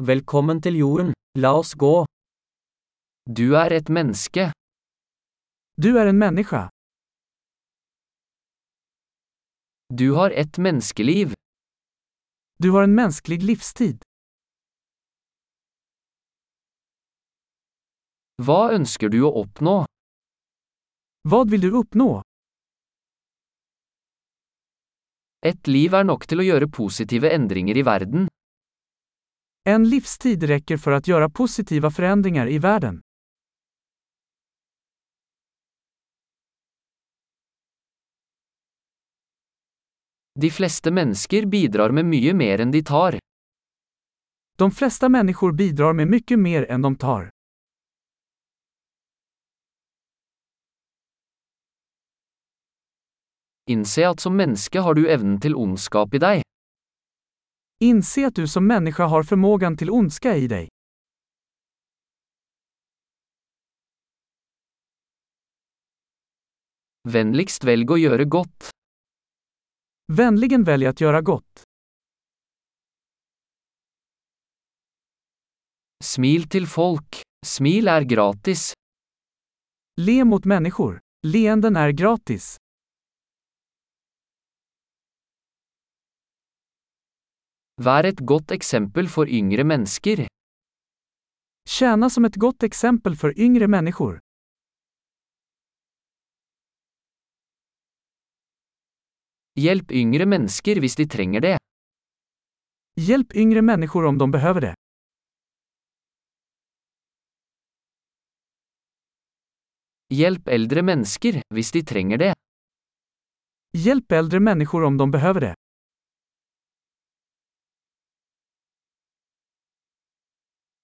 Velkommen til jorden, la oss gå. Du är ett menneske. Du är en människa. Du har ett menneskeliv. Du har en mänsklig livstid. Hva ønsker du å oppnå? Vad vill du uppnå? Et liv er nok til å gjøre positive endringer i verden. En livstid räcker för att göra positiva förändringar i världen. De fleste mennesker bidrar med mye mer enn de tar. De flesta människor bidrar med mycket mer än de tar. Innse at som menneske har du evnen til ondskap i deg. Inse att du som människa har förmågan till ondska i dig. Vennligst velg å gjøre godt. Vänligen välj att göra gott. Smil til folk. Smil er gratis. Le mot människor. Leenden är gratis. Vær et godt eksempel for yngre mennesker. Tjäna som ett gott exempel för yngre människor. Hjelp yngre mennesker hvis de trenger det. Hjälp yngre människor om de behöver det. Hjelp eldre mennesker hvis de trenger det. Hjälp äldre människor om de behöver det.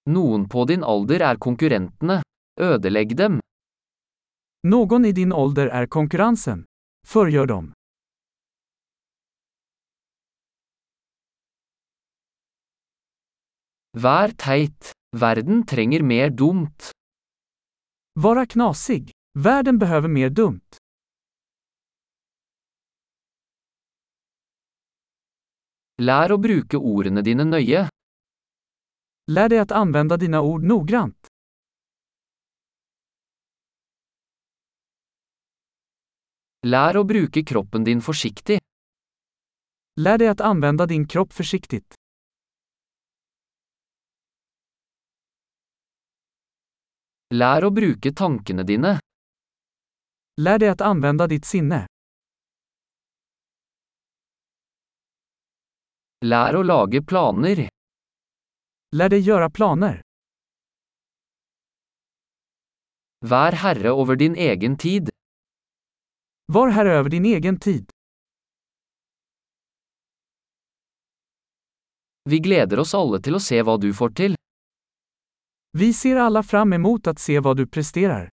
Noen på din alder er konkurrentene. Ødelegg dem. Någon i din ålder är konkurrensen. Förgör dem. Vær teit. Verden trenger mer dumt. Vara knasig. Världen behöver mer dumt. Lær å bruke ordene dine nøye. Lär dig att använda dina ord noggrant. Lær å bruke kroppen din forsiktig. Lär dig att använda din kropp försiktigt. Lær å bruke tankene dine. Lär dig att använda ditt sinne. Lær å lage planer. Lär dig göra planer. Vær herre over din egen tid. Var herre över din egen tid. Vi gleder oss alle til å se hva du får til. Vi ser alla fram emot att se vad du presterar.